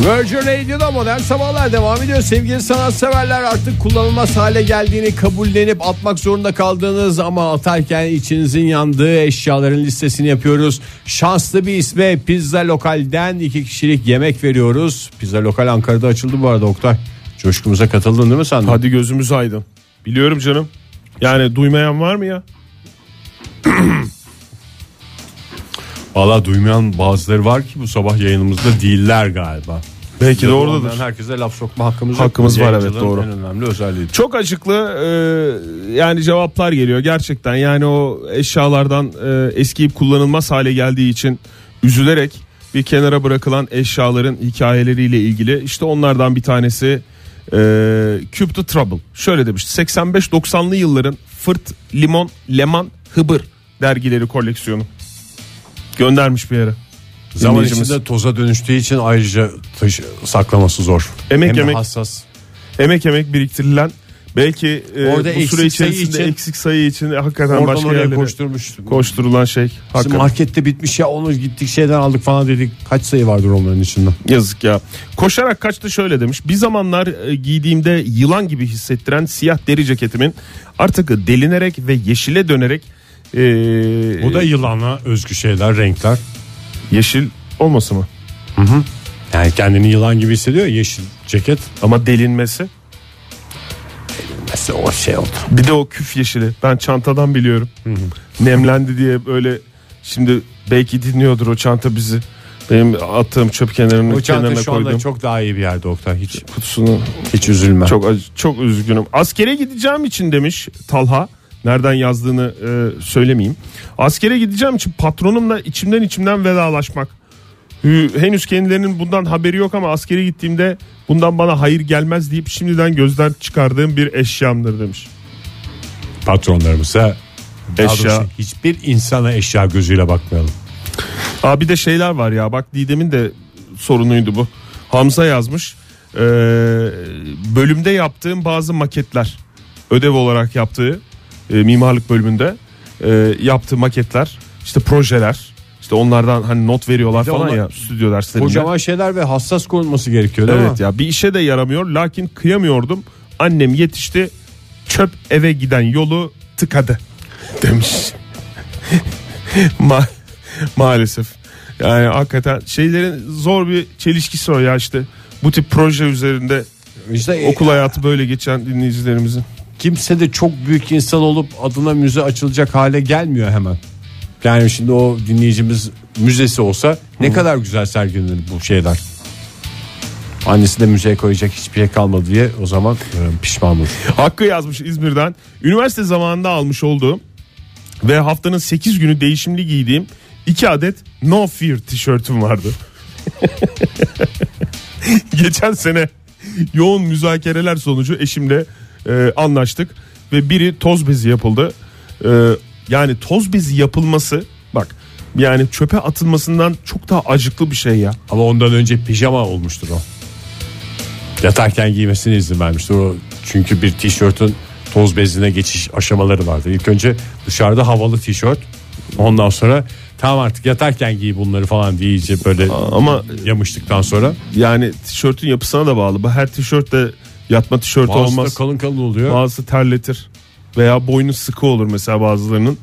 Virgin Radio'da modern sabahlar devam ediyor. Sevgili sanatseverler artık kullanılmaz hale geldiğini kabullenip atmak zorunda kaldığınız ama atarken içinizin yandığı eşyaların listesini yapıyoruz. Şanslı bir isme Pizza Lokal'den iki kişilik yemek veriyoruz. Pizza Lokal Ankara'da açıldı bu arada Oktay. Coşkumuza katıldın değil mi sen? Hadi gözümüz aydın. Biliyorum canım. Yani duymayan var mı ya? Valla duymayan bazıları var ki bu sabah yayınımızda değiller galiba. Belki de oradadır. Herkese laf sokma hakkımız yok. Hakkımız var, evet, doğru. En önemli özelliği. Çok acıklı e, yani cevaplar geliyor gerçekten. Yani o eşyalardan e, eskiyip kullanılmaz hale geldiği için üzülerek bir kenara bırakılan eşyaların hikayeleriyle ilgili işte onlardan bir tanesi e, Cube the Trouble. Şöyle demiş 85-90'lı yılların Fırt, Limon, Leman, Hıbır dergileri koleksiyonu. Göndermiş bir yere. Zaman içinde toza dönüştüğü için ayrıca taşı, saklaması zor. Emek Hem de emek hassas. emek emek biriktirilen belki e, Orada bu süre eksik sayı içerisinde için- eksik sayı için hakikaten Oradan başka oraya yerlere koşturmuş. koşturulan şey. Bizim Hakikaten. markette bitmiş ya onu gittik şeyden aldık falan dedik. Kaç sayı vardır onların içinde? Yazık ya. Koşarak kaçtı şöyle demiş. Bir zamanlar e, giydiğimde yılan gibi hissettiren siyah deri ceketimin artık delinerek ve yeşile dönerek e, Bu da yılana özgü şeyler, renkler. yeşil olması mı? Yani kendini yılan gibi hissediyor ya, yeşil ceket. Ama delinmesi. Mesela o şey oldu. Bir de o küf yeşili. Ben çantadan biliyorum. Nemlendi diye böyle şimdi belki dinliyordur o çanta bizi. Benim attığım çöp kenarının O çanta kenarına şu anda koyduğum çok daha iyi bir yerde Oktay. Hiç kutusunu hiç üzülme. Çok çok üzgünüm. Askere gideceğim için demiş Talha. Nereden yazdığını e, söylemeyeyim. Askere gideceğim için patronumla içimden içimden vedalaşmak. Henüz kendilerinin bundan haberi yok ama askere gittiğimde bundan bana hayır gelmez deyip şimdiden gözden çıkardığım bir eşyamdır demiş. patronlarımıza Eşya. hiçbir insana eşya gözüyle bakmayalım. Aa bir de şeyler var ya bak Didem'in de sorunuydu bu. Hamza yazmış. Ee, bölümde yaptığım bazı maketler ödev olarak yaptığı e, mimarlık bölümünde e, yaptığı maketler işte projeler işte onlardan hani not veriyorlar falan ya stüdyo derslerinde. Kocaman şeyler ve hassas korunması gerekiyor değil Evet mi? ya bir işe de yaramıyor lakin kıyamıyordum. Annem yetişti çöp eve giden yolu tıkadı demiş. Ma- maalesef. Yani hakikaten şeylerin zor bir çelişkisi o ya işte. Bu tip proje üzerinde İşte e, okul hayatı böyle geçen dinleyicilerimizin. Kimse de çok büyük insan olup adına müze açılacak hale gelmiyor hemen. Yani şimdi o dinleyicimiz müzesi olsa ne kadar güzel sergilenir bu şeyler. Annesi de müzeye koyacak hiçbir şey kalmadı diye o zaman e, pişman olur. Hakkı yazmış İzmir'den. Üniversite zamanında almış olduğum ve haftanın 8 günü değişimli giydiğim 2 adet No Fear tişörtüm vardı. Geçen sene yoğun müzakereler sonucu eşimle e, anlaştık ve biri toz bezi yapıldı. E, yani toz bezi yapılması bak yani çöpe atılmasından çok daha acıklı bir şey ya. Ama ondan önce pijama olmuştur o. Yatarken giymesine izin vermiştir o. Çünkü bir tişörtün toz bezine geçiş aşamaları vardır. İlk önce dışarıda havalı tişört. Ondan sonra tamam artık yatarken giy bunları falan diyece böyle Ama yamıştıktan sonra yani tişörtün yapısına da bağlı. Her tişört de yatma tişörtü bazısı olmaz. kalın kalın oluyor. Bazısı terletir. Veya boynu sıkı olur mesela bazılarının.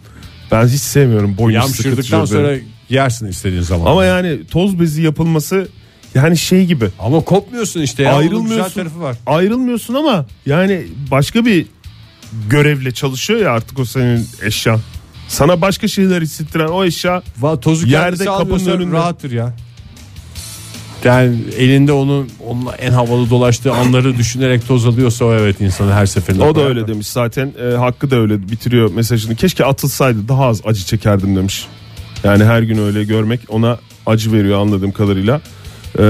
Ben hiç sevmiyorum boynu sıkı Yamşırdıktan tişörtleri. sonra giyersin istediğin zaman. Ama yani toz bezi yapılması yani şey gibi. Ama kopmuyorsun işte ya. Onun güzel ayrılmıyorsun. tarafı var. Ayrılmıyorsun ama yani başka bir görevle çalışıyor ya artık o senin eşyan. Sana başka şeyler hissettiren o eşya Va tozu Yerde, kendisi kapının almıyorsa önünde. rahattır ya. Yani elinde onun onunla en havalı dolaştığı anları düşünerek toz alıyorsa o evet insanı her seferinde. o da koyar. öyle demiş zaten. E, Hakkı da öyle bitiriyor mesajını. Keşke atılsaydı daha az acı çekerdim demiş. Yani her gün öyle görmek ona acı veriyor anladığım kadarıyla. E,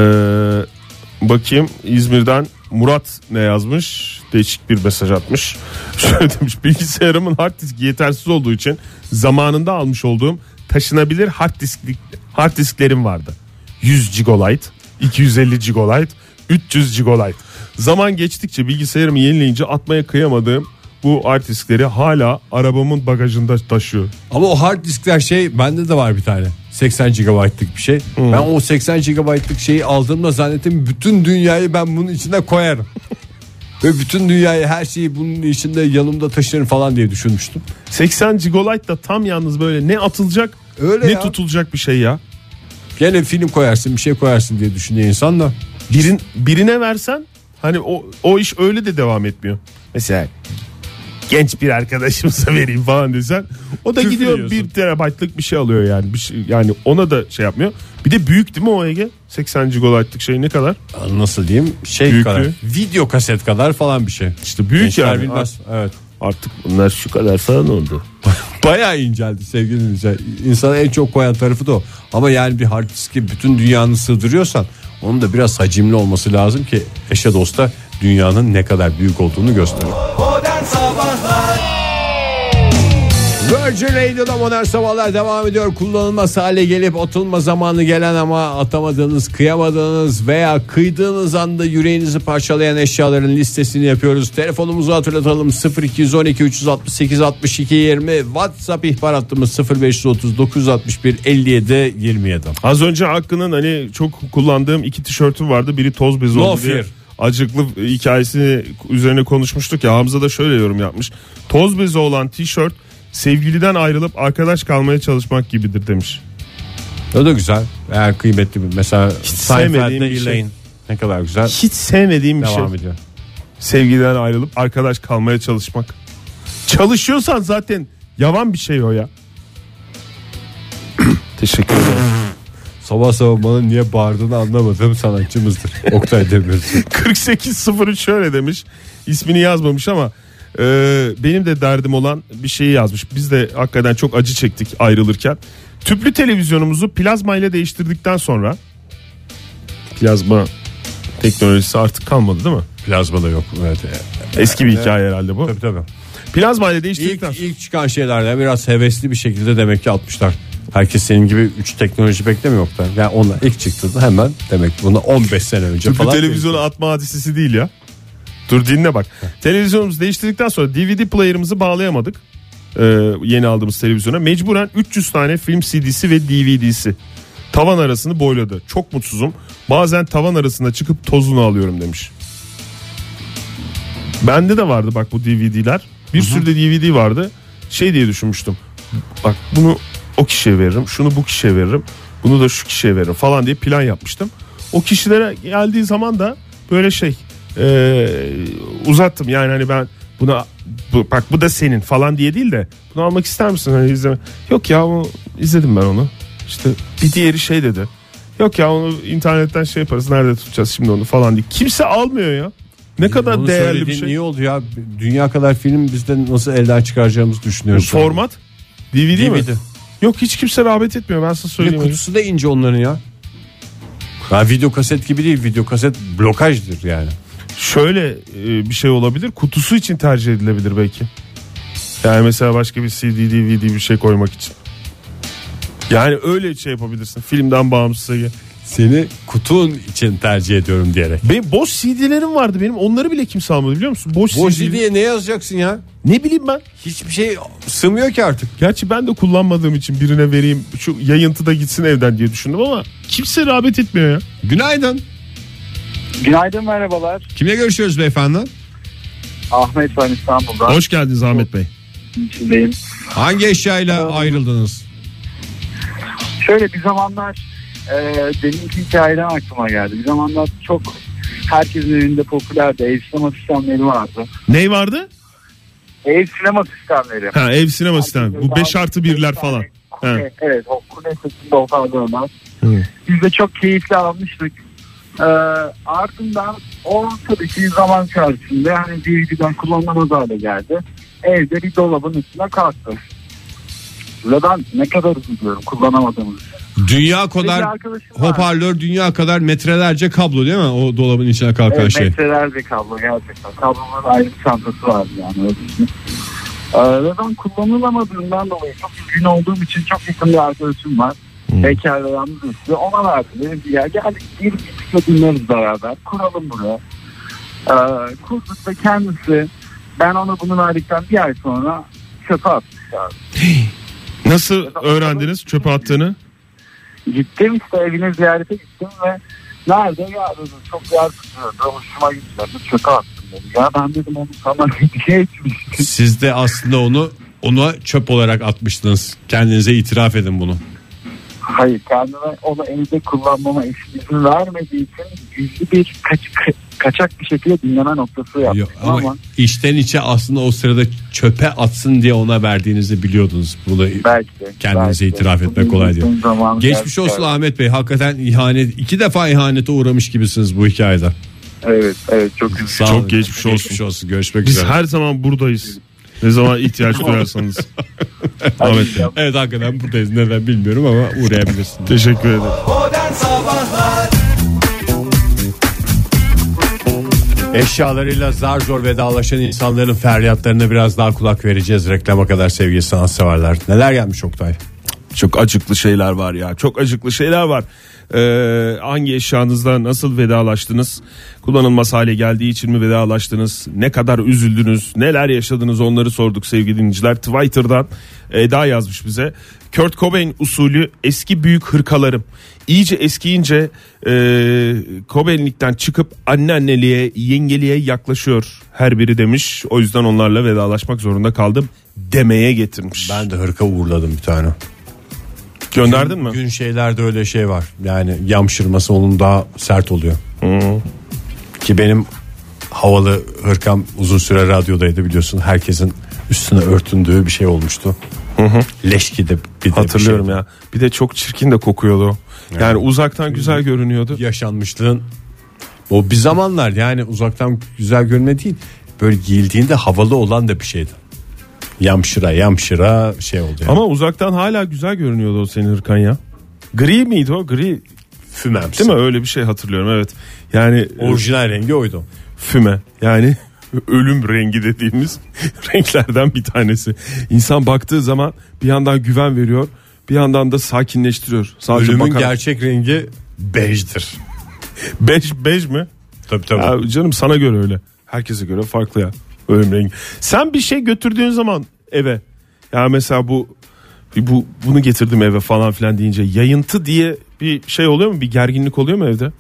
bakayım İzmir'den Murat ne yazmış? Değişik bir mesaj atmış. Şöyle demiş bilgisayarımın hard diski yetersiz olduğu için zamanında almış olduğum taşınabilir hard disklik hard disklerim vardı. 100 GB, 250 GB, 300 GB. Zaman geçtikçe bilgisayarımı yenileyince atmaya kıyamadığım bu hard diskleri hala arabamın bagajında taşıyor. Ama o hard diskler şey bende de var bir tane. 80 GB'lık bir şey. Ben o 80 GB'lık şeyi aldığımda zannettim bütün dünyayı ben bunun içine koyarım. Ve bütün dünyayı her şeyi bunun içinde yanımda taşırım falan diye düşünmüştüm. 80 gigabyte da tam yalnız böyle ne atılacak Öyle ne ya. tutulacak bir şey ya. Gene film koyarsın bir şey koyarsın diye düşünüyor insan da. Birin, birine versen hani o, o iş öyle de devam etmiyor. Mesela genç bir arkadaşımıza vereyim falan desen o da Küfür gidiyor yiyorsun. bir terabaytlık bir şey alıyor yani. Bir şey, yani ona da şey yapmıyor. Bir de büyük değil mi o Ege? 80 gigabaytlık şey ne kadar? Nasıl diyeyim şey Büyüklüğü. kadar video kaset kadar falan bir şey. İşte büyük Gençler yani. bilmez. Evet. Artık bunlar şu kadar falan oldu. Bayağı inceldi sevgili dinleyiciler. İnsana en çok koyan tarafı da o. Ama yani bir hard diski bütün dünyanı sığdırıyorsan onun da biraz hacimli olması lazım ki eşe dosta dünyanın ne kadar büyük olduğunu gösterir. Virgin Radio'da modern sabahlar devam ediyor. Kullanılmaz hale gelip atılma zamanı gelen ama atamadığınız, kıyamadığınız veya kıydığınız anda yüreğinizi parçalayan eşyaların listesini yapıyoruz. Telefonumuzu hatırlatalım 0212 368 62 20 WhatsApp ihbar hattımız 0530 961 57 27. Az önce Hakkı'nın hani çok kullandığım iki tişörtüm vardı. Biri toz bezi No oldu diye fear. acıklı hikayesini üzerine konuşmuştuk ya. Hamza da şöyle yorum yapmış. Toz bezi olan tişört sevgiliden ayrılıp arkadaş kalmaya çalışmak gibidir demiş. O da güzel. Eğer kıymetli bir mesela sevmediğim Seinfeld'de bir şey. Ne kadar güzel Hiç sevmediğim bir devam şey. ediyor. Sevgiliden ayrılıp arkadaş kalmaya çalışmak. Çalışıyorsan zaten yavan bir şey o ya. Teşekkür ederim. Sabah sabah bana niye bağırdığını anlamadığım sanatçımızdır. Oktay Demirci. 4803 şöyle demiş. İsmini yazmamış ama e, benim de derdim olan bir şeyi yazmış. Biz de hakikaten çok acı çektik ayrılırken. Tüplü televizyonumuzu plazma ile değiştirdikten sonra plazma teknolojisi artık kalmadı değil mi? Plazma da yok. Evet. Eski bir hikaye herhalde bu. Tabii tabii. Plazma ile İlk, değiştirdikten sonra ilk çıkan şeylerde biraz hevesli bir şekilde demek ki atmışlar. Herkes senin gibi 3 teknoloji beklemiyor. Yani onlar ilk çıktığında hemen demek ki buna 15 sene önce tüplü falan. televizyonu atma hadisesi değil ya. Dur dinle bak. Televizyonumuzu değiştirdikten sonra DVD player'ımızı bağlayamadık. Ee, yeni aldığımız televizyona. Mecburen 300 tane film CD'si ve DVD'si. Tavan arasını boyladı. Çok mutsuzum. Bazen tavan arasında çıkıp tozunu alıyorum demiş. Bende de vardı bak bu DVD'ler. Bir sürü de DVD vardı. Şey diye düşünmüştüm. Bak bunu o kişiye veririm. Şunu bu kişiye veririm. Bunu da şu kişiye veririm falan diye plan yapmıştım. O kişilere geldiği zaman da böyle şey e, uzattım. Yani hani ben buna bu, bak bu da senin falan diye değil de bunu almak ister misin? Hani izleme. Yok ya o, izledim ben onu. İşte bir diğeri şey dedi. Yok ya onu internetten şey yaparız. Nerede tutacağız şimdi onu falan diye. Kimse almıyor ya. Ne kadar Onu değerli bir şey. iyi oldu ya. Dünya kadar film bizde nasıl elden çıkaracağımızı düşünüyoruz. Format DVD, mi? DVD. Yok hiç kimse rağbet etmiyor ben size söyleyeyim. kutusu da ince onların ya. Ya video kaset gibi değil. Video kaset blokajdır yani. Şöyle e, bir şey olabilir. Kutusu için tercih edilebilir belki. Yani mesela başka bir CD, DVD bir şey koymak için. Yani öyle şey yapabilirsin. Filmden bağımsız. Ege. Seni kutun için tercih ediyorum diyerek. Benim boş CD'lerim vardı benim. Onları bile kimse almadı biliyor musun? Boş, Boş CD. diye ne yazacaksın ya? Ne bileyim ben. Hiçbir şey sığmıyor ki artık. Gerçi ben de kullanmadığım için birine vereyim. Şu yayıntıda gitsin evden diye düşündüm ama kimse rağbet etmiyor ya. Günaydın. Günaydın merhabalar. Kimle görüşüyoruz beyefendi? Ahmet ben İstanbul'dan. Hoş geldiniz Ahmet Bey. içindeyim. Hangi eşyayla ayrıldınız? Şöyle bir zamanlar e, deminki hikayeden aklıma geldi. Bir zamanlar çok herkesin evinde popülerdi. Ev sinema sistemleri vardı. Ney vardı? Ev sinema sistemleri. Ha ev sinema sistemi. Bu 5 artı birler falan. Kule, evet o kule sesinde otanlardan. Hı. Biz de çok keyifli almıştık. Ee, ardından o tabii ki zaman içerisinde hani DVD'den kullanılamaz hale geldi. Evde bir dolabın üstüne kalktı. Ve ben ne kadar üzülüyorum kullanamadığımız. Dünya kadar var. hoparlör, dünya kadar metrelerce kablo değil mi? O dolabın içine kalkan Evet, şey. metrelerce kablo gerçekten. Kablonun ayrı bir çantası vardı yani. Ee, ve ben kullanılamadığından dolayı çok üzgün olduğum için çok yakın bir arkadaşım var. Ve yalnız üstü. Ona verdim. Dedim ki ya gel bir bir dinleriz beraber. Kuralım bunu. Ee, kurduk ve kendisi ben ona bunu verdikten bir ay sonra çöpe atmış abi. Nasıl öğrendiniz çöpe attığını? Gittim işte evine ziyarete gittim ve nerede ya dedim çok yer tutuyordu hoşuma gitmedi çöpe attım dedi. Ya ben dedim onu sana hediye etmiştim. Siz de aslında onu ona çöp olarak atmıştınız. Kendinize itiraf edin bunu. Hayır kendime onu evde kullanmama izin vermediği için gizli bir kaç, ka- kaçak bir şekilde dinleme noktası yaptım Yok, ama, ama içten içe aslında o sırada çöpe atsın diye ona verdiğinizi biliyordunuz. Bunu belki. Kendinize belki itiraf etmek kolay değil. Geçmiş olsun Ahmet Bey. Hakikaten ihanet iki defa ihanete uğramış gibisiniz bu hikayede. Evet evet çok üzücü. Çok geçmiş olsun. Geçmiş olsun. Görüşmek Biz üzere. her zaman buradayız. Ne zaman ihtiyaç duyarsanız. Ahmet Bey. Evet hakikaten buradayız. Neden bilmiyorum ama uğrayabilirsiniz. Teşekkür ederim. Modern Sabahlar Eşyalarıyla zar zor vedalaşan insanların feryatlarına biraz daha kulak vereceğiz reklama kadar sevgili sanatseverler. Neler gelmiş Oktay? Çok acıklı şeyler var ya. Çok acıklı şeyler var. Ee, hangi eşyanızla nasıl vedalaştınız? Kullanılmaz hale geldiği için mi vedalaştınız? Ne kadar üzüldünüz? Neler yaşadınız? Onları sorduk sevgili dinleyiciler. Twitter'dan Eda yazmış bize. Kurt Cobain usulü eski büyük hırkalarım. İyice eskiyince e, Cobain'likten çıkıp anneanneliğe, yengeliğe yaklaşıyor her biri demiş. O yüzden onlarla vedalaşmak zorunda kaldım demeye getirmiş. Ben de hırka uğurladım bir tane. Gönderdin mi? Gün şeylerde öyle şey var. Yani yamşırması onun daha sert oluyor. Ki benim havalı hırkam uzun süre radyodaydı biliyorsun. Herkesin üstüne örtündüğü bir şey olmuştu. Leş gibi bir de Hatırlıyorum bir şey. ya. Bir de çok çirkin de kokuyordu o. Yani uzaktan güzel görünüyordu. Yaşanmışlığın o bir zamanlar yani uzaktan güzel görme değil. Böyle giyildiğinde havalı olan da bir şeydi. Yamşıra yamşıra şey oldu yani. Ama uzaktan hala güzel görünüyordu o senin hırkan ya. Gri miydi o? Gri fümemsi. değil mi? Öyle bir şey hatırlıyorum evet. Yani Orijinal rengi oydu. füme yani ölüm rengi dediğimiz renklerden bir tanesi. İnsan baktığı zaman bir yandan güven veriyor bir yandan da sakinleştiriyor. Sadece Ölümün bakar. gerçek rengi bejdir. Bej, bej mi? Tabii tabii. Ya canım sana göre öyle. Herkese göre farklı ya. Ölüm rengi. Sen bir şey götürdüğün zaman eve. Ya mesela bu bu bunu getirdim eve falan filan deyince yayıntı diye bir şey oluyor mu? Bir gerginlik oluyor mu evde?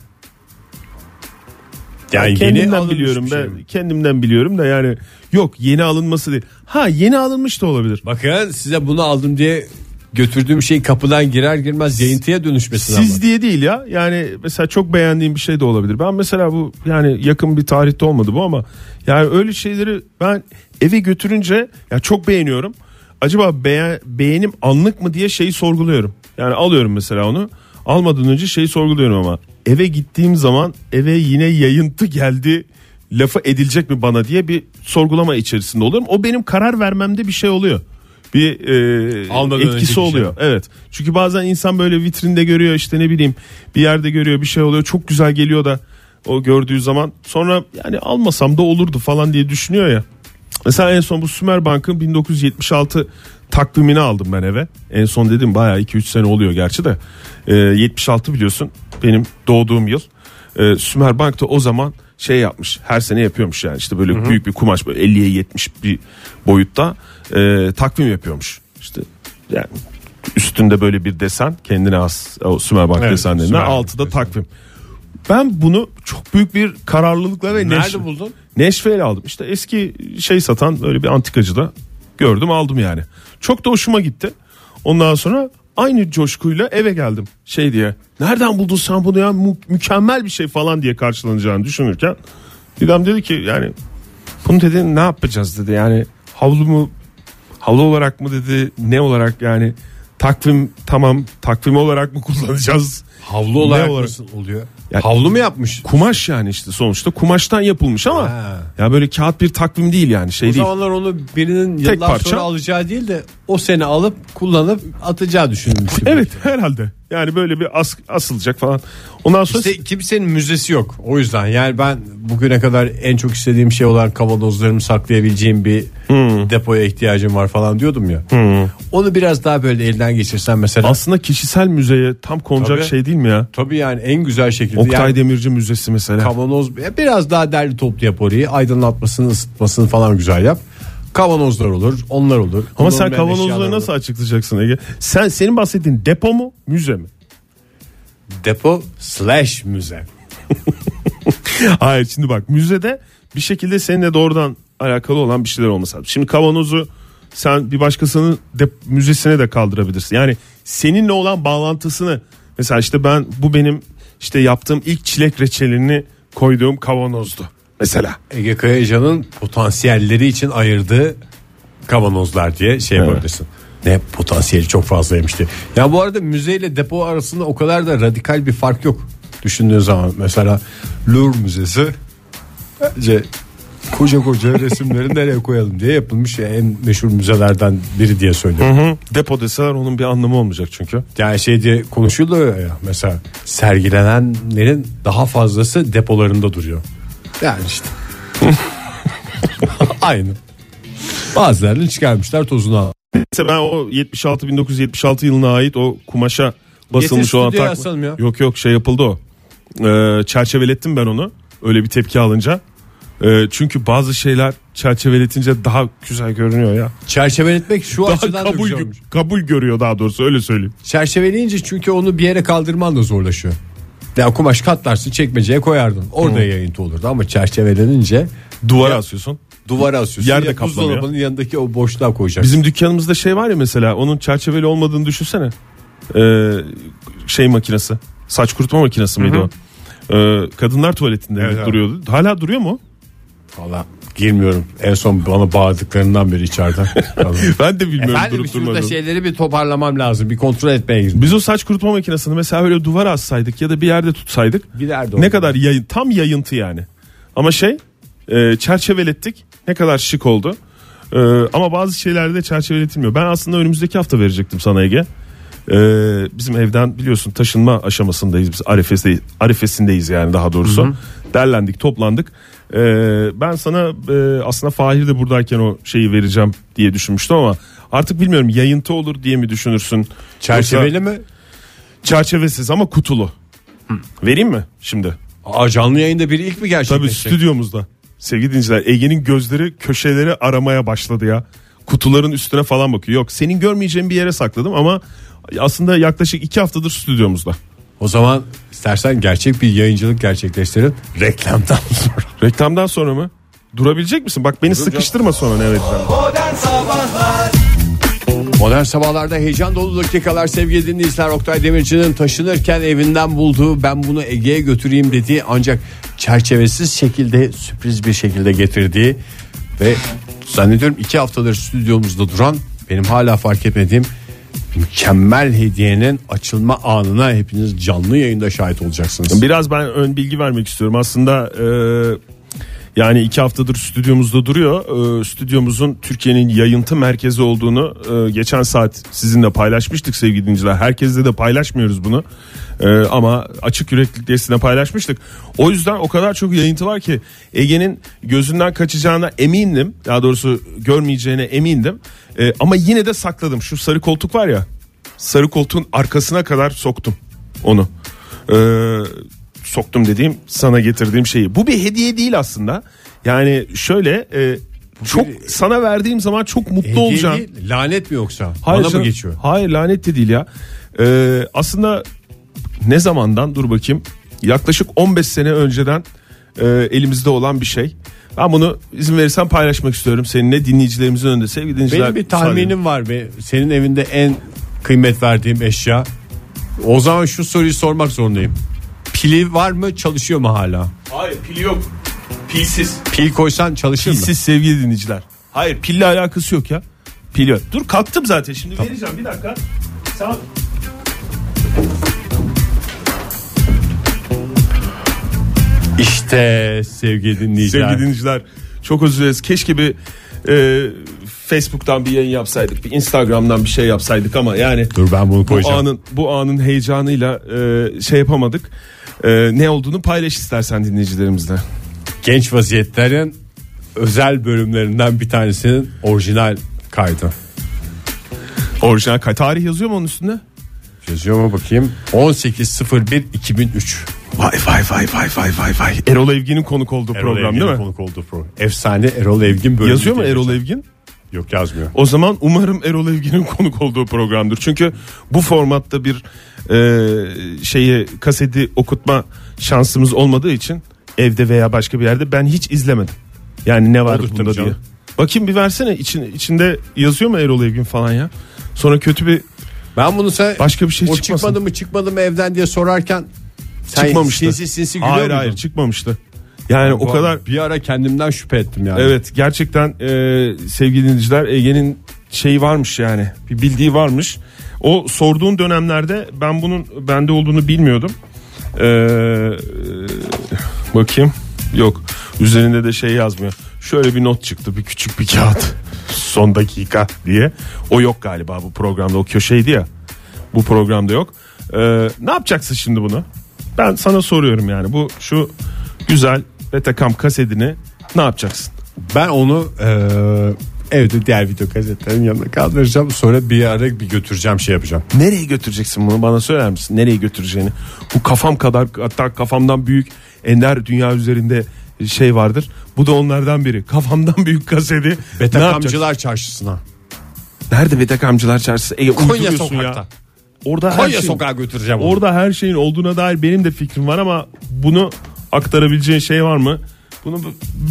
yani kendimden alınmış biliyorum bir şey ben mi? kendimden biliyorum da yani yok yeni alınması değil. Ha yeni alınmış da olabilir. Bakın size bunu aldım diye götürdüğüm şey kapıdan girer girmez yayıntıya dönüşmesin Siz ama. diye değil ya. Yani mesela çok beğendiğim bir şey de olabilir. Ben mesela bu yani yakın bir tarihte olmadı bu ama yani öyle şeyleri ben eve götürünce ya çok beğeniyorum. Acaba beğen, beğenim anlık mı diye şeyi sorguluyorum. Yani alıyorum mesela onu. Almadan önce şeyi sorguluyorum ama eve gittiğim zaman eve yine yayıntı geldi lafı edilecek mi bana diye bir sorgulama içerisinde oluyorum. O benim karar vermemde bir şey oluyor. Bir e, Almadan etkisi şey. oluyor. Evet. Çünkü bazen insan böyle vitrinde görüyor işte ne bileyim bir yerde görüyor bir şey oluyor çok güzel geliyor da o gördüğü zaman sonra yani almasam da olurdu falan diye düşünüyor ya. Mesela en son bu Sümer Bank'ın 1976 takvimini aldım ben eve. En son dedim bayağı 2-3 sene oluyor gerçi de. Ee, 76 biliyorsun benim doğduğum yıl. Ee, Sümer Bank da o zaman şey yapmış her sene yapıyormuş yani işte böyle büyük bir kumaş böyle 50'ye 70 bir boyutta e, takvim yapıyormuş. İşte yani üstünde böyle bir desen kendine has o Sümer Bank Evet, desenlerinden altıda takvim. Ben bunu çok büyük bir kararlılıkla ve Nerede neşve- buldun? Neşveyle aldım. İşte eski şey satan böyle bir antikacıda gördüm aldım yani. Çok da hoşuma gitti. Ondan sonra aynı coşkuyla eve geldim. Şey diye. Nereden buldun sen bunu ya? Mü- mükemmel bir şey falan diye karşılanacağını düşünürken. Didem dedi ki yani bunu dedi ne yapacağız dedi. Yani havlu havlu olarak mı dedi ne olarak yani takvim tamam takvim olarak mı kullanacağız? Havlu olarak, Ne olarak? nasıl oluyor? Ya- Havlu mu yapmış? Kumaş yani işte sonuçta kumaştan yapılmış ama Ha. ya böyle kağıt bir takvim değil yani şey O değil. zamanlar onu birinin yıllar parça. sonra alacağı değil de o sene alıp kullanıp atacağı düşünülmüş. Evet herhalde. Yani böyle bir as, asılacak falan. Ondan sonra İşte kimsenin müzesi yok. O yüzden yani ben bugüne kadar en çok istediğim şey olan kavanozlarımı saklayabileceğim bir Hmm. depoya ihtiyacım var falan diyordum ya. Onu biraz daha böyle elden geçirsen mesela. aslında kişisel müzeye tam konacak Tabii. şey değil mi ya? Tabii yani en güzel şekilde. Oktay yani Demirci Müzesi mesela. kavanoz biraz daha derli toplu yap orayı. Aydınlatmasını ısıtmasını falan güzel yap. Kavanozlar olur onlar olur. Ama sen kavanozları nasıl olur. açıklayacaksın Ege? Sen senin bahsettiğin depo mu müze mi? depo slash müze. Hayır şimdi bak müzede bir şekilde seninle doğrudan alakalı olan bir şeyler olması lazım. Şimdi kavanozu sen bir başkasının de, müzesine de kaldırabilirsin. Yani seninle olan bağlantısını mesela işte ben bu benim işte yaptığım ilk çilek reçelini koyduğum kavanozdu. Mesela. Ege Kayacan'ın potansiyelleri için ayırdığı kavanozlar diye şey yapabilirsin. Ne potansiyeli çok fazlaymış diye. Ya bu arada müzeyle depo arasında o kadar da radikal bir fark yok. Düşündüğün zaman mesela Louvre Müzesi bence koca koca resimleri nereye koyalım diye yapılmış ya en meşhur müzelerden biri diye söylüyorum. Depo deseler onun bir anlamı olmayacak çünkü. Yani şey diye konuşuluyor ya mesela sergilenenlerin daha fazlası depolarında duruyor. Yani işte. Aynı. Bazılarını çıkarmışlar tozunu. Mesela ben o 76 1976 yılına ait o kumaşa basılmış Getir olan takma- ya. Yok yok şey yapıldı o. Ee, çerçevelettim ben onu. Öyle bir tepki alınca. Ee, çünkü bazı şeyler çerçeveletince daha güzel görünüyor ya. Çerçeveletmek şu Daha açıdan da kabul olmuş. kabul görüyor daha doğrusu öyle söyleyeyim. Çerçeveleyince çünkü onu bir yere kaldırman da zorlaşıyor. Ya kumaş katlarsın çekmeceye koyardın. Orada yayıntı olurdu ama çerçevelenince Duvara asıyorsun. duvara asıyorsun. Yerde ya kaplanıyor. buzdolabının yanındaki o boşluğa koyacaksın. Bizim dükkanımızda şey var ya mesela onun çerçeveli olmadığını düşünsene. Ee, şey makinesi. Saç kurutma makinesi miydi o? Ee, kadınlar tuvaletinde evet. duruyordu. Hala duruyor mu? Valla girmiyorum. En son bana bağırdıklarından beri içeriden. Ben de bilmiyorum Efendim durup durmadığını. şeyleri bir toparlamam lazım. Bir kontrol etmeye girdim. Biz o saç kurutma makinesini mesela öyle duvara assaydık ya da bir yerde tutsaydık Giderdi o. ne kadar yayın tam yayıntı yani. Ama şey e, çerçevelettik ne kadar şık oldu. E, ama bazı şeylerde de çerçeveletilmiyor. Ben aslında önümüzdeki hafta verecektim sana Ege. E, bizim evden biliyorsun taşınma aşamasındayız biz arifesindeyiz, arifesindeyiz yani daha doğrusu. Derlendik toplandık. E, ben sana e, aslında Fahir de buradayken o şeyi vereceğim diye düşünmüştüm ama artık bilmiyorum yayıntı olur diye mi düşünürsün? Çerçeveli Yoksa- mi? Çerçevesiz ama kutulu. Vereyim mi şimdi? Aa, canlı yayında bir ilk mi Tabii gerçekleşecek? stüdyomuzda. Sevgili dinleyiciler Ege'nin gözleri köşeleri aramaya başladı ya. Kutuların üstüne falan bakıyor. Yok senin görmeyeceğin bir yere sakladım ama aslında yaklaşık iki haftadır stüdyomuzda. O zaman istersen gerçek bir yayıncılık gerçekleştirin. Reklamdan sonra. Reklamdan sonra mı? Durabilecek misin? Bak beni sıkıştırma sonra ne vereceğim. Modern Sabahlar Modern sabahlarda heyecan dolu dakikalar sevgili dinleyiciler. Oktay Demirci'nin taşınırken evinden bulduğu ben bunu Ege'ye götüreyim dediği ancak çerçevesiz şekilde sürpriz bir şekilde getirdiği ve zannediyorum iki haftadır stüdyomuzda duran benim hala fark etmediğim mükemmel hediyenin açılma anına hepiniz canlı yayında şahit olacaksınız. Biraz ben ön bilgi vermek istiyorum. Aslında e, yani iki haftadır stüdyomuzda duruyor. E, stüdyomuzun Türkiye'nin yayıntı merkezi olduğunu e, geçen saat sizinle paylaşmıştık sevgili dinleyiciler. Herkesle de paylaşmıyoruz bunu. E, ama açık yüreklilikle paylaşmıştık. O yüzden o kadar çok yayıntı var ki Ege'nin gözünden kaçacağına emindim. Daha doğrusu görmeyeceğine emindim. E, ama yine de sakladım. Şu sarı koltuk var ya. Sarı koltuğun arkasına kadar soktum onu. Ee, soktum dediğim sana getirdiğim şeyi. Bu bir hediye değil aslında. Yani şöyle e, çok sana verdiğim zaman çok mutlu Hediye olacağım. değil, lanet mi yoksa? Hayır Bana mı geçiyor? Hayır lanet de değil ya. Ee, aslında ne zamandan dur bakayım. Yaklaşık 15 sene önceden e, elimizde olan bir şey. Ben bunu izin verirsen paylaşmak istiyorum seninle dinleyicilerimizin önünde sevgili dinleyiciler. Benim bir tahminim var ve senin evinde en kıymet verdiğim eşya. O zaman şu soruyu sormak zorundayım. Pili var mı çalışıyor mu hala? Hayır pili yok. Pilsiz. Pil koysan çalışır mı? Pilsiz sevgili dinleyiciler. Hayır pille alakası yok ya. Pil yok. Dur kalktım zaten şimdi vereceğim bir dakika. Sen... İşte sevgili dinleyiciler. Sevgili dinleyiciler çok özür dileriz. Keşke bir e, Facebook'tan bir yayın yapsaydık. Bir Instagram'dan bir şey yapsaydık ama yani Dur ben bunu bu koyacağım. anın bu anın heyecanıyla e, şey yapamadık. E, ne olduğunu paylaş istersen dinleyicilerimizle. Genç vaziyetlerin özel bölümlerinden bir tanesinin orijinal kaydı. Orijinal kay- tarih yazıyor mu onun üstünde? Yazıyor mu bakayım? 18.01.2003. Vay vay vay vay vay vay vay. Erol Evgin'in konuk olduğu Erol program Evgin'in değil mi? konuk olduğu program. Efsane Erol Evgin bölümü. Yazıyor mu diye Erol. Evgin? Yok yazmıyor. O zaman umarım Erol Evgin'in konuk olduğu programdır. Çünkü bu formatta bir e, şeyi kaseti okutma şansımız olmadığı için evde veya başka bir yerde ben hiç izlemedim. Yani ne var Olur bunda diye. Bakayım bir versene için, içinde yazıyor mu Erol Evgin falan ya? Sonra kötü bir Ben bunu sen Başka bir şey o çıkmasın. çıkmadı mı çıkmadı mı evden diye sorarken sen çıkmamıştı. sinsi sinsi gülüyor hayır muydun? hayır çıkmamıştı. Yani o kadar bir ara kendimden şüphe ettim yani. Evet gerçekten e, sevgili dinleyiciler Ege'nin şeyi varmış yani bir bildiği varmış. O sorduğun dönemlerde ben bunun bende olduğunu bilmiyordum. E, e, bakayım yok üzerinde de şey yazmıyor. Şöyle bir not çıktı bir küçük bir kağıt son dakika diye. O yok galiba bu programda o köşeydi ya bu programda yok. E, ne yapacaksın şimdi bunu? Ben sana soruyorum yani bu şu güzel Betacam kasetini ne yapacaksın? Ben onu e, evde diğer video kasetlerin yanına kaldıracağım. Sonra bir ara bir götüreceğim şey yapacağım. Nereye götüreceksin bunu bana söyler misin? Nereye götüreceğini? Bu kafam kadar hatta kafamdan büyük ender dünya üzerinde şey vardır. Bu da onlardan biri. Kafamdan büyük kaseti. Betakamcılar çarşısına. Nerede Betakamcılar Çarşısı? Ege, Konya sokakta. Ya. Orada her Konya şey, sokağa götüreceğim onu. Orada her şeyin olduğuna dair benim de fikrim var ama bunu aktarabileceğin şey var mı? Bunu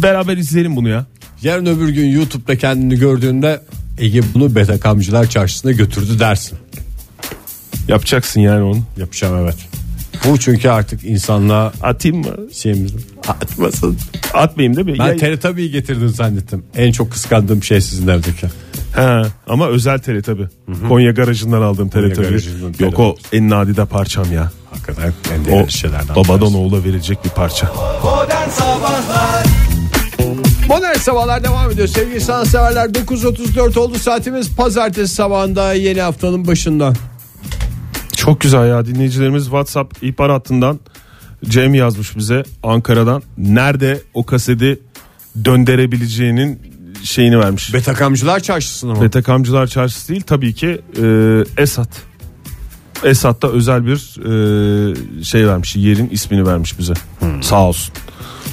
beraber izleyelim bunu ya. Yarın öbür gün YouTube'da kendini gördüğünde Ege bunu Betakamcılar çarşısına götürdü dersin. Yapacaksın yani onu. Yapacağım evet. Bu çünkü artık insanlığa Atayım mı? şeyimiz atmasın. Atmayayım değil mi? Ben Ya- Teletabi'yi getirdin zannettim. En çok kıskandığım şey sizin evdeki. He, ama özel tele tabi. Konya garajından aldığım tele tabi. garajından tele Yok o en nadide parçam ya. Hakikaten en değerli şeylerden. babadan oğula verilecek bir parça. Modern Sabahlar Modern sabahlar devam ediyor. Sevgili sanatseverler 9.34 oldu saatimiz. Pazartesi sabahında yeni haftanın başında. Çok güzel ya dinleyicilerimiz WhatsApp ihbar hattından Cem yazmış bize Ankara'dan. Nerede o kaseti döndürebileceğinin şeyini vermiş. Betakamcılar çarşısına mı? Betakamcılar Çarşısı değil tabii ki e, Esat. Esat'ta özel bir e, şey vermiş yerin ismini vermiş bize. Sağ olsun.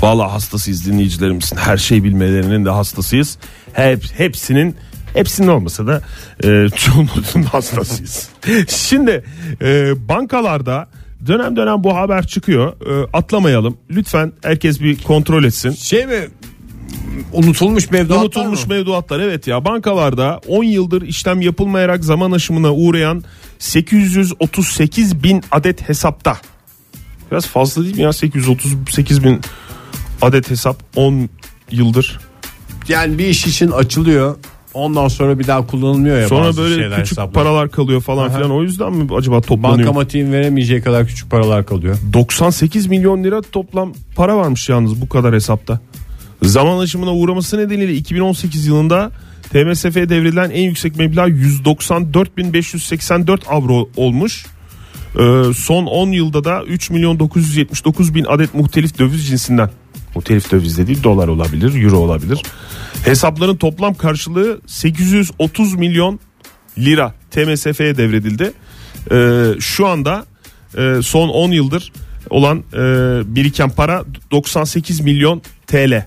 Vallahi hastasıyız dinleyicilerimizin. Her şey bilmelerinin de hastasıyız. Hep hepsinin hepsinin olmasa da e, çoğunluğunun hastasıyız. Şimdi e, bankalarda dönem dönem bu haber çıkıyor. E, atlamayalım. Lütfen herkes bir kontrol etsin. Şey mi? Unutulmuş mevduatlar Unutulmuş mı? mevduatlar evet ya bankalarda 10 yıldır işlem yapılmayarak zaman aşımına uğrayan 838 bin adet hesapta. Biraz fazla değil mi ya 838 bin adet hesap 10 yıldır. Yani bir iş için açılıyor. Ondan sonra bir daha kullanılmıyor ya Sonra böyle küçük hesaplar. paralar kalıyor falan Aha. filan o yüzden mi acaba toplanıyor? Bankamatiğin veremeyeceği kadar küçük paralar kalıyor. 98 milyon lira toplam para varmış yalnız bu kadar hesapta. Zaman aşımına uğraması nedeniyle 2018 yılında TMSF'ye devrilen en yüksek meblağ 194.584 avro olmuş. Ee, son 10 yılda da 3 milyon 979 bin adet muhtelif döviz cinsinden. Muhtelif döviz dediği dolar olabilir, euro olabilir. Hesapların toplam karşılığı 830 milyon lira TMSF'ye devredildi. Ee, şu anda e, son 10 yıldır olan e, biriken para 98 milyon TL.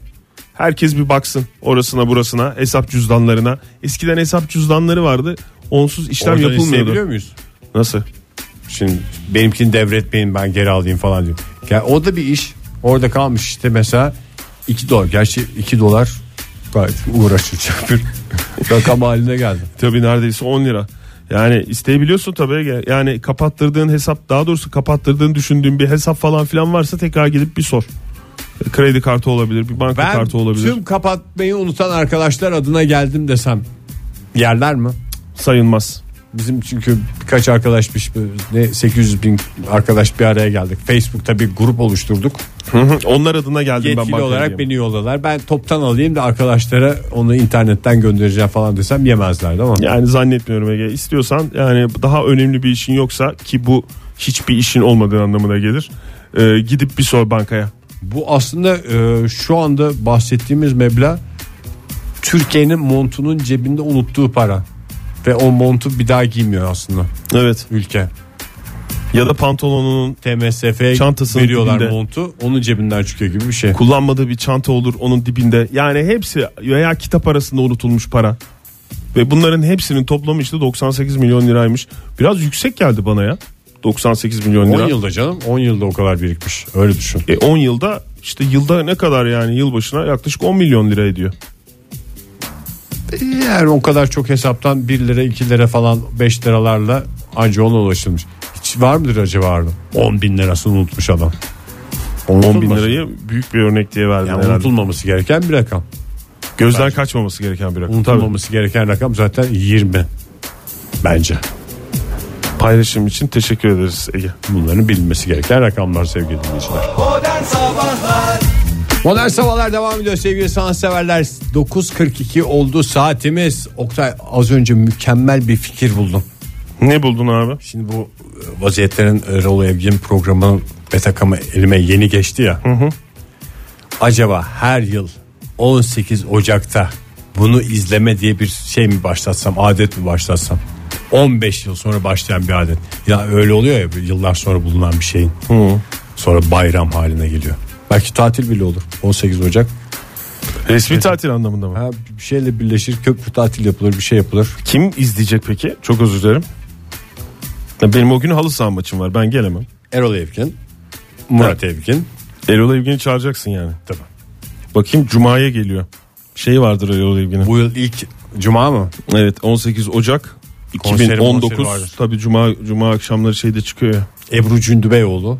Herkes bir baksın orasına burasına hesap cüzdanlarına. Eskiden hesap cüzdanları vardı. Onsuz işlem Oradan yapılmıyordu. isteyebiliyor muyuz? Nasıl? Şimdi benimkini devretmeyin ben geri alayım falan diyor. Yani o da bir iş. Orada kalmış işte mesela 2 dolar. Gerçi 2 dolar gayet uğraşacak bir rakam haline geldi. Tabii neredeyse 10 lira. Yani isteyebiliyorsun tabii. Yani kapattırdığın hesap daha doğrusu kapattırdığın düşündüğün bir hesap falan filan varsa tekrar gidip bir sor. Kredi kartı olabilir, bir banka Ben kartı olabilir. tüm kapatmayı unutan arkadaşlar adına geldim desem yerler mi? Sayılmaz. Bizim çünkü birkaç arkadaşmış ne 800 bin arkadaş bir araya geldik. Facebook'ta bir grup oluşturduk. Onlar adına geldim ben Yetkili bankaya olarak diyeyim. beni yolladılar. Ben toptan alayım da arkadaşlara onu internetten göndereceğim falan desem yemezler değil mi? Yani zannetmiyorum Ege. İstiyorsan yani daha önemli bir işin yoksa ki bu hiçbir işin olmadığı anlamına gelir. Ee, gidip bir sor bankaya. Bu aslında e, şu anda bahsettiğimiz meblağ Türkiye'nin montunun cebinde unuttuğu para. Ve o montu bir daha giymiyor aslında Evet. ülke. Ya da pantolonunun TMSF'ye Çantasının veriyorlar dibinde. montu onun cebinden çıkıyor gibi bir şey. kullanmadığı bir çanta olur onun dibinde. Yani hepsi veya kitap arasında unutulmuş para. Ve bunların hepsinin toplamı işte 98 milyon liraymış. Biraz yüksek geldi bana ya. 98 milyon 10 lira. yılda canım 10 yılda o kadar birikmiş. Öyle düşün. E 10 yılda işte yılda ne kadar yani yılbaşına yaklaşık 10 milyon lira ediyor. Yani o kadar çok hesaptan 1 lira 2 lira falan 5 liralarla anca ona ulaşılmış. Hiç var mıdır acaba orada? 10 bin lirasını unutmuş adam. 10 bin lirayı büyük bir örnek diye verdim Yani herhalde. unutulmaması gereken bir rakam. Gözden kaçmaması gereken bir rakam. Unutulmaması gereken rakam zaten 20. Bence. Paylaşım için teşekkür ederiz Ege. Bunların bilinmesi gereken rakamlar sevgili dinleyiciler. Modern Sabahlar Modern Sabahlar devam ediyor sevgili sanatseverler. 9.42 oldu saatimiz. Oktay az önce mükemmel bir fikir buldum. Ne buldun abi? Şimdi bu e, vaziyetlerin Erol Evgin programının betakamı elime yeni geçti ya. Acaba her yıl 18 Ocak'ta bunu izleme diye bir şey mi başlatsam adet mi başlatsam 15 yıl sonra başlayan bir adet ya öyle oluyor ya yıllar sonra bulunan bir şeyin sonra bayram haline geliyor belki tatil bile olur 18 Ocak Resmi tatil anlamında mı? ha, bir şeyle birleşir köprü tatil yapılır bir şey yapılır Kim izleyecek peki? Çok özür dilerim. Ya Benim o gün halı saha maçım var. Ben gelemem. Erol Evgin Murat Evgin Erol Evgin'i çağıracaksın yani. Tabii. Bakayım Cuma'ya geliyor. Şey vardır Erol Evgin'in. bu yıl ilk Cuma mı? Evet 18 Ocak Konseri, 2019. konseri vardır. Tabii Cuma Cuma akşamları şeyde çıkıyor ya. Ebru Cündübeyoğlu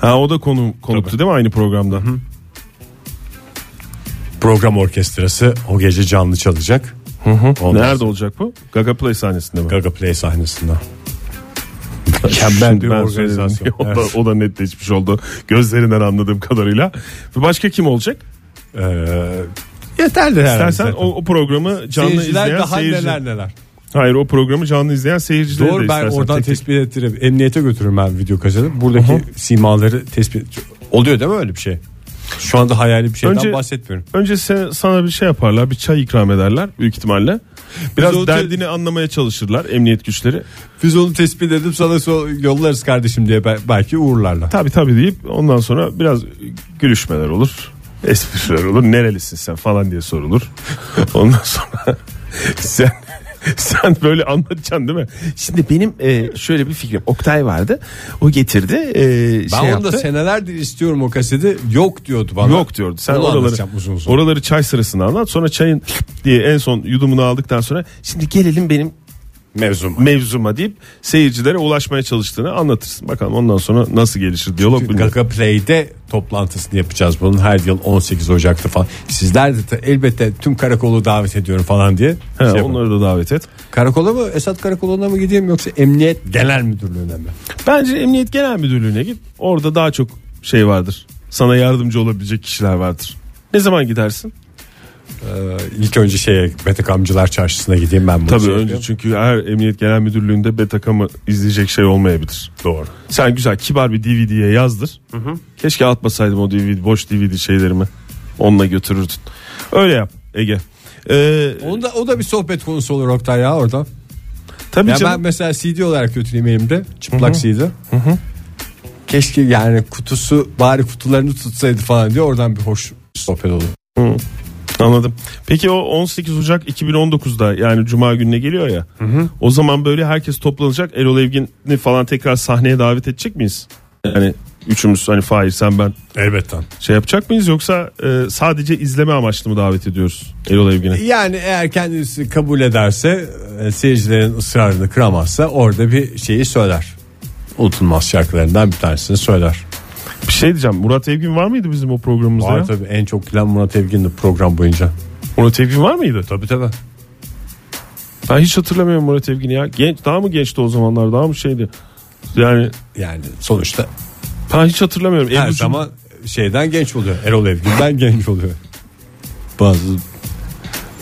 Ha o da konu konuktu değil mi aynı programda? program orkestrası o gece canlı çalacak. Ondan Nerede sonra olacak bu? Gaga Play sahnesinde mi? Gaga Play sahnesinde. Mükemmel bir Ben organizasyon. söyledim. O, da, Evet. o da netleşmiş oldu. Gözlerinden anladığım kadarıyla. Ve başka kim olacak? Ee, yeterli herhalde. İstersen o, o programı canlı Seyirciler izleyen daha seyirci. neler neler. Hayır o programı canlı izleyen seyircileri de Doğru ben istersen oradan tek tespit ettiririm. Emniyete götürürüm ben video kaseti. Buradaki simaları tespit oluyor değil mi öyle bir şey? Şu anda hayali bir şeyden Önce- bahsetmiyorum. Önce sen, sana bir şey yaparlar bir çay ikram ederler büyük ihtimalle. Biraz Biz derdini anlamaya çalışırlar emniyet güçleri. Biz onu tespit edip sana so- yollarız kardeşim diye be- belki uğurlarlar. Tabi tabi deyip ondan sonra biraz gülüşmeler olur. Espriler olur. Nerelisin sen falan diye sorulur. Ondan sonra sen sen böyle anlatacaksın değil mi? Şimdi benim e, şöyle bir fikrim. Oktay vardı. O getirdi. e, Ben şey onu yaptı. da senelerdir istiyorum o kaseti. Yok diyordu bana. Yok diyordu. Sen Onu oraları, uzun uzun. oraları çay sırasında anlat. Sonra çayın diye en son yudumunu aldıktan sonra şimdi gelelim benim Mevzum. mevzuma deyip seyircilere ulaşmaya çalıştığını anlatırsın. Bakalım ondan sonra nasıl gelişir diyalog bilmiyorum. Gaga Play'de toplantısını yapacağız bunun her yıl 18 Ocak'ta falan. Sizler de elbette tüm karakolu davet ediyorum falan diye. He, şey onları da davet et. Karakola mı Esat Karakolu'na mı gideyim yoksa Emniyet Genel Müdürlüğü'ne mi? Bence Emniyet Genel Müdürlüğü'ne git. Orada daha çok şey vardır. Sana yardımcı olabilecek kişiler vardır. Ne zaman gidersin? Ee, ilk önce şeye Betek Amcılar Çarşısı'na gideyim ben. Tabii şey önce yapıyorum. çünkü her Emniyet Genel Müdürlüğü'nde Betakam'ı izleyecek şey olmayabilir. Doğru. Sen güzel kibar bir DVD'ye yazdır. Keşke atmasaydım o DVD boş DVD şeylerimi. Onunla götürürdün. Öyle yap Ege. Ee, Onu da, o da bir sohbet konusu olur Oktay ya orada. tabii Ya canım. ben mesela CD olarak götüreyim elimde. Çıplak CD. Keşke yani kutusu bari kutularını tutsaydı falan diye oradan bir hoş sohbet olur. Anladım. Peki o 18 Ocak 2019'da yani Cuma gününe geliyor ya. O zaman böyle herkes toplanacak. Erol Evgin'i falan tekrar sahneye davet edecek miyiz? Yani üçümüz hani Fahir sen ben Elbette. şey yapacak mıyız yoksa e, sadece izleme amaçlı mı davet ediyoruz Erol Evgin'i? Yani eğer kendisi kabul ederse e, seyircilerin ısrarını kıramazsa orada bir şeyi söyler. Unutulmaz şarkılarından bir tanesini söyler. Bir şey diyeceğim Murat Evgin var mıydı bizim o programımızda? Var ya? tabii en çok gülen Murat Evgin'di program boyunca. Murat Evgin var mıydı? Tabii tabii. Ben hiç hatırlamıyorum Murat Evgin'i ya. Genç, daha mı gençti o zamanlar daha mı şeydi? Yani Yani sonuçta ben hiç hatırlamıyorum. her Ebru zaman şeyden genç oluyor. Erol Evgin'den genç oluyor. Bazı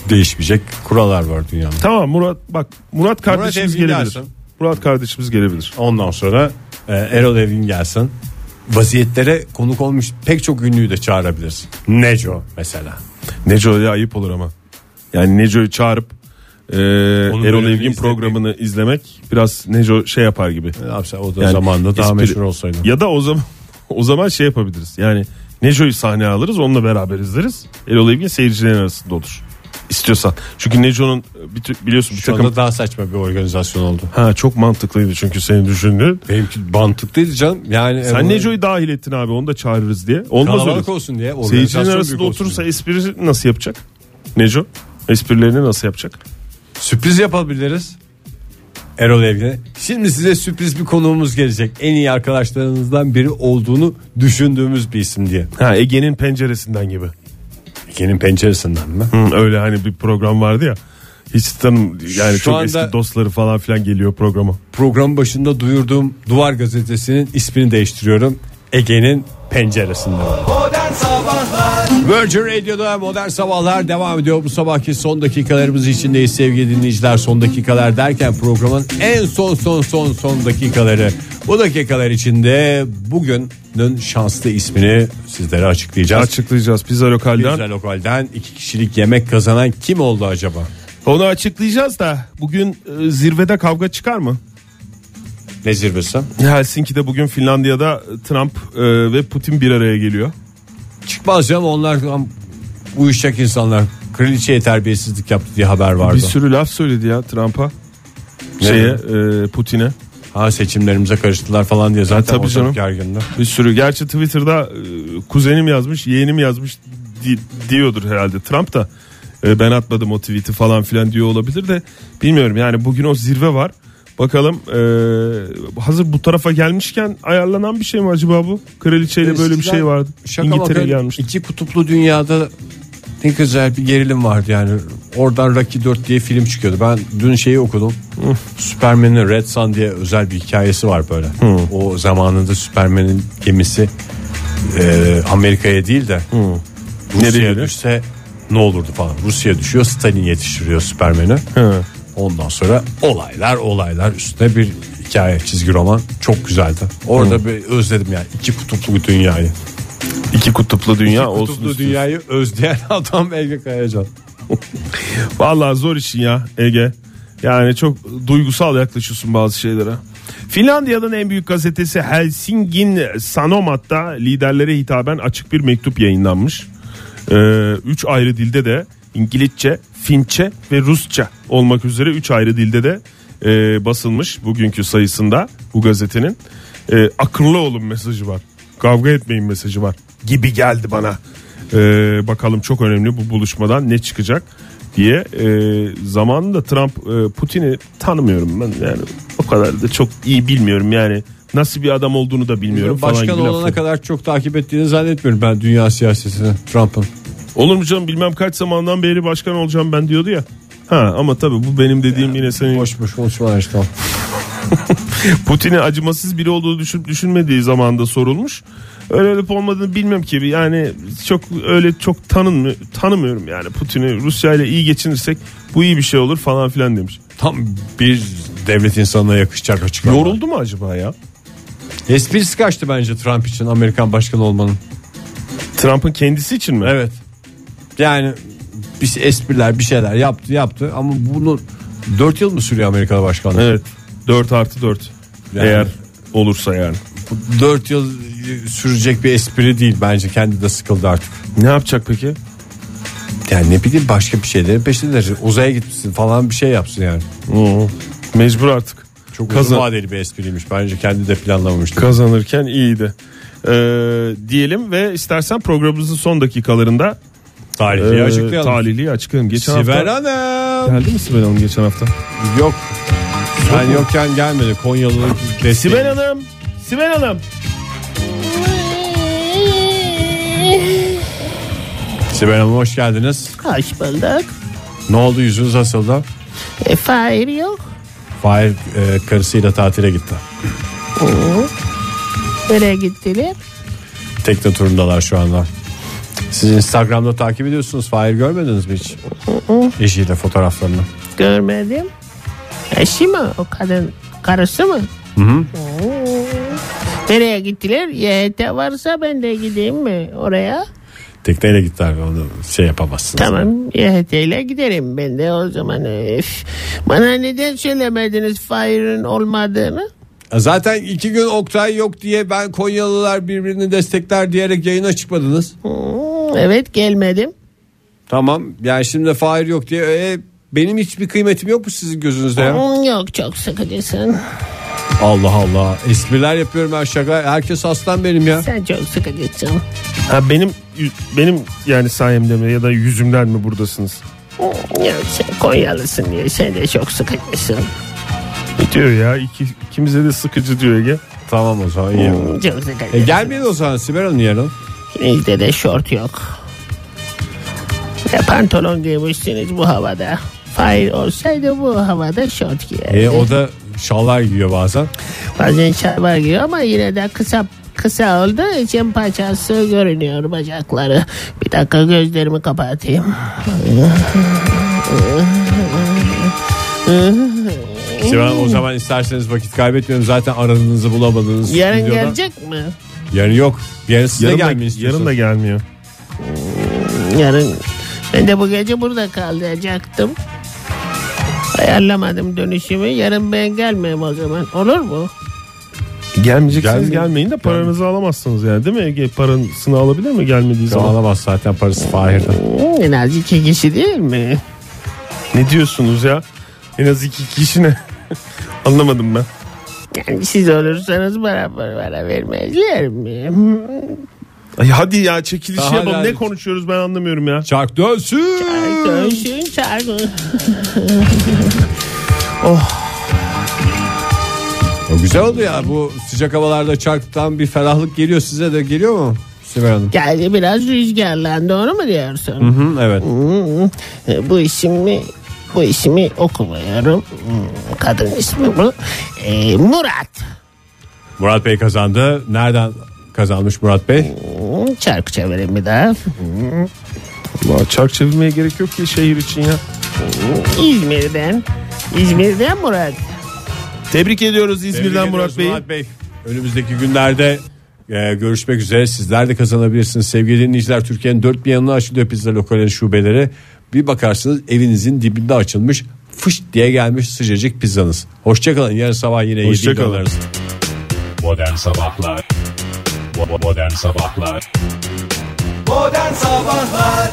değişmeyecek kurallar var dünyada. Tamam Murat bak Murat kardeşimiz Evgin gelebilir. gelsin. Murat kardeşimiz gelebilir. Ondan sonra e, Erol Evgin gelsin. Vaziyetlere konuk olmuş pek çok ünlüyü de çağırabiliriz. Neco mesela. Neco'ya ayıp olur ama. Yani Neco'yu çağırıp e, Erol Evgin programını izlemek biraz Neco şey yapar gibi. Ne yapsa o da Yani zamanında daha espri- meşhur olsaydı. Ya da o zaman o zaman şey yapabiliriz. Yani Neco'yu sahneye alırız onunla beraber izleriz. Erol Evgin seyircilerin arasında olur. İstiyorsan. Çünkü Neco'nun tü- biliyorsun bir Şu takım anda daha saçma bir organizasyon oldu. Ha çok mantıklıydı çünkü senin düşündüğün. Benimki mantıklıydı canım. Yani Sen e, Neco'yu dahil ettin abi onu da çağırırız diye. Olmaz öyle. kalabalık olsun diye. Organizasyon arasında oturursa espri nasıl yapacak? Neco? Esprilerini nasıl yapacak? Sürpriz yapabiliriz. Erol Evgen'e. Şimdi size sürpriz bir konuğumuz gelecek. En iyi arkadaşlarınızdan biri olduğunu düşündüğümüz bir isim diye. Ha Ege'nin penceresinden gibi. Ege'nin penceresinden mi? Hı, öyle hani bir program vardı ya. Hiç tanım yani Şu çok anda- eski dostları falan filan geliyor programa. Program başında duyurduğum Duvar Gazetesi'nin ismini değiştiriyorum. Ege'nin penceresinden. Modern Sabahlar Virgin Radio'da modern sabahlar devam ediyor. Bu sabahki son dakikalarımız içindeyiz sevgili dinleyiciler. Son dakikalar derken programın en son son son son dakikaları. Bu dakikalar içinde bugünün şanslı ismini sizlere açıklayacağız. Açıklayacağız pizza lokalden. Pizza lokalden iki kişilik yemek kazanan kim oldu acaba? Onu açıklayacağız da bugün e, zirvede kavga çıkar mı? Ne zirvesi? Helsinki'de bugün Finlandiya'da Trump e, ve Putin bir araya geliyor. Çıkmaz canım onlar uyuşacak insanlar. Kraliçeye terbiyesizlik yaptı diye haber vardı. Bir sürü laf söyledi ya Trump'a. Şeye e, Putin'e. Ha seçimlerimize karıştılar falan diye zaten tabii canım. gergindi. Bir sürü. Gerçi Twitter'da e, kuzenim yazmış, yeğenim yazmış di- diyordur herhalde Trump da. E, ben atmadım o tweet'i falan filan diyor olabilir de bilmiyorum. Yani bugün o zirve var. Bakalım e, hazır bu tarafa gelmişken ayarlanan bir şey mi acaba bu? Kraliçeyle böyle bir şey vardı. Şaka gelmişti. iki kutuplu dünyada ne güzel bir gerilim vardı yani. Oradan Rocky 4 diye film çıkıyordu. Ben dün şeyi okudum. Superman'in Red Sun diye özel bir hikayesi var böyle. O zamanında Superman'in gemisi e, Amerika'ya değil de Rusya'ya Nereye? düşse ne olurdu falan. Rusya düşüyor Stalin yetiştiriyor Superman'i. Hı. Ondan sonra olaylar olaylar üstüne bir hikaye çizgi roman çok güzeldi. Orada bir özledim yani iki kutuplu bir dünyayı. İki kutuplu dünya İki olsun. kutuplu istiyorsun. dünyayı özleyen adam Ege Kayacan. Vallahi zor işin ya Ege. Yani çok duygusal yaklaşıyorsun bazı şeylere. Finlandiya'nın en büyük gazetesi Helsingin Sanomat'ta liderlere hitaben açık bir mektup yayınlanmış. Ee, üç ayrı dilde de İngilizce, Finçe ve Rusça olmak üzere üç ayrı dilde de e, basılmış bugünkü sayısında bu gazetenin. E, akıllı olun mesajı var. Kavga etmeyin mesajı var gibi geldi bana. Ee, bakalım çok önemli bu buluşmadan ne çıkacak diye. Ee, zamanında Trump e, Putin'i tanımıyorum ben yani o kadar da çok iyi bilmiyorum yani nasıl bir adam olduğunu da bilmiyorum falan Başkan olana laflar. kadar çok takip ettiğini zannetmiyorum ben dünya siyasetini Trump'ın. Olur mu canım bilmem kaç zamandan beri başkan olacağım ben diyordu ya. Ha ama tabii bu benim dediğim yine senin Boş boş konuşmalar işte. Putin'in acımasız biri olduğunu düşünüp düşünmediği zamanda sorulmuş. Öyle olup olmadığını bilmem ki yani çok öyle çok tanınmıyor, tanımıyorum yani Putin'i Rusya ile iyi geçinirsek bu iyi bir şey olur falan filan demiş. Tam bir devlet insanına yakışacak açıklama. Yoruldu mu acaba ya? Esprisi kaçtı bence Trump için Amerikan başkanı olmanın. Trump'ın kendisi için mi? Evet. Yani bir espriler bir şeyler yaptı yaptı ama bunu 4 yıl mı sürüyor Amerika'da başkanlık? Evet. 4 artı 4. Yani- Eğer olursa yani. 4 yıl sürecek bir espri değil bence kendi de sıkıldı artık. Ne yapacak peki? Yani ne bileyim başka bir şeylerin peşindeler. Uzaya gitmişsin falan bir şey yapsın yani. Mecbur artık. Çok Kazan- uzun vadeli bir espriymiş. Bence kendi de planlamamıştı. Kazanırken iyiydi. Ee, diyelim ve istersen programımızın son dakikalarında Tarihliyi e, açıklayalım. talihliyi açıklayalım. Geçen Sibel hafta Hanım. geldi mi Sibel Hanım geçen hafta? Yok. Sen yokken gelmedi. Konyalı'nın desteği. Sibel Hanım. Sibel Hanım. Sibel Hanım hoş geldiniz. Hoş bulduk. Ne oldu yüzünüz asıldı? E, Fahir yok. Fahir e, karısıyla tatile gitti. Nereye gittiler? Tekne turundalar şu anda. Siz Instagram'da takip ediyorsunuz. Fahir görmediniz mi hiç? Eşiyle fotoğraflarını. Görmedim. Eşi mi o kadın? Karısı mı? Hı hı. Nereye gittiler? YHT varsa ben de gideyim mi oraya? Tekneyle gittiler. Onu şey yapamazsınız. Tamam YHT ile giderim ben de o zaman. Üf. Bana neden söylemediniz Fahir'in olmadığını? Zaten iki gün Oktay yok diye ben Konyalılar birbirini destekler diyerek yayına çıkmadınız. Hmm, evet gelmedim. Tamam yani şimdi Fahir yok diye e, benim hiçbir kıymetim yok mu sizin gözünüzde ya? Hmm, Yok çok sıkıcısın. Allah Allah espriler yapıyorum ben şaka herkes aslan benim ya. Sen çok sıkıcısın. Ha benim benim yani sayemde mi ya da yüzümden mi buradasınız? Ya sen Konyalısın diye sen de çok sıkıcısın. Diyor ya? İki, ikimize de sıkıcı diyor Ege. Tamam o zaman iyi. Hmm, Çok sıkıcısın. E, gelmeyin o zaman Sibel Hanım yarın. İkinizde de şort yok. Ne pantolon giymişsiniz bu havada. Hayır olsaydı bu havada şort giyerdi. E, o da şallar giyiyor bazen. Bazen şalvar giyiyor ama yine de kısa kısa olduğu için paçası görünüyor bacakları. Bir dakika gözlerimi kapatayım. Hanım o zaman isterseniz vakit kaybetmiyorum zaten aradığınızı bulamadınız. Yarın stüdyoda. gelecek mi? Yarın yok. Yarın siz de Yarın da, gelmeyin yarın da gelmiyor. Yarın ben de bu gece burada kalacaktım. Ayarlamadım dönüşümü. Yarın ben gelmeyeyim o zaman. Olur mu? Gelmeyeceksiniz Gelmiyor. gelmeyin de paranızı alamazsınız yani değil mi Ege? Parasını alabilir mi gelmediği zaman? Alamaz zaten parası Fahir'den. Hmm, en az iki kişi değil mi? Ne diyorsunuz ya? En az iki kişi ne? Anlamadım ben. Yani siz olursanız bana para vermezler mi? Ay hadi ya çekilişi Daha yapalım. Ne konuşuyoruz ben anlamıyorum ya. Çark dönsün. Dönsün çarkı. O güzel oldu ya bu sıcak havalarda çarktan bir ferahlık geliyor size de geliyor mu Sibel Hanım? Geldi biraz rüzgarlandı onu mu diyorsun? Hı, evet. Hmm, e, bu ismi bu ismi okumuyorum. Hmm, Kadın ismi bu. E, Murat. Murat Bey kazandı. Nereden kazanmış Murat Bey? Hmm, Çarkı çevirin bir daha. Vallahi çark çevirmeye gerek yok ki şehir için ya. İzmir'den. İzmir'den Murat. Tebrik ediyoruz Tebrik İzmir'den ediyoruz Murat Bey'i. Murat Bey. Önümüzdeki günlerde e, görüşmek üzere. Sizler de kazanabilirsiniz. Sevgili dinleyiciler Türkiye'nin dört bir yanına açılıyor pizza lokalinin şubeleri. Bir bakarsınız evinizin dibinde açılmış fış diye gelmiş sıcacık pizzanız. Hoşçakalın. Yarın sabah yine Hoşça 7'de kalın. alırız. Modern Sabahlar Modern Sabahlar Modern Sabahlar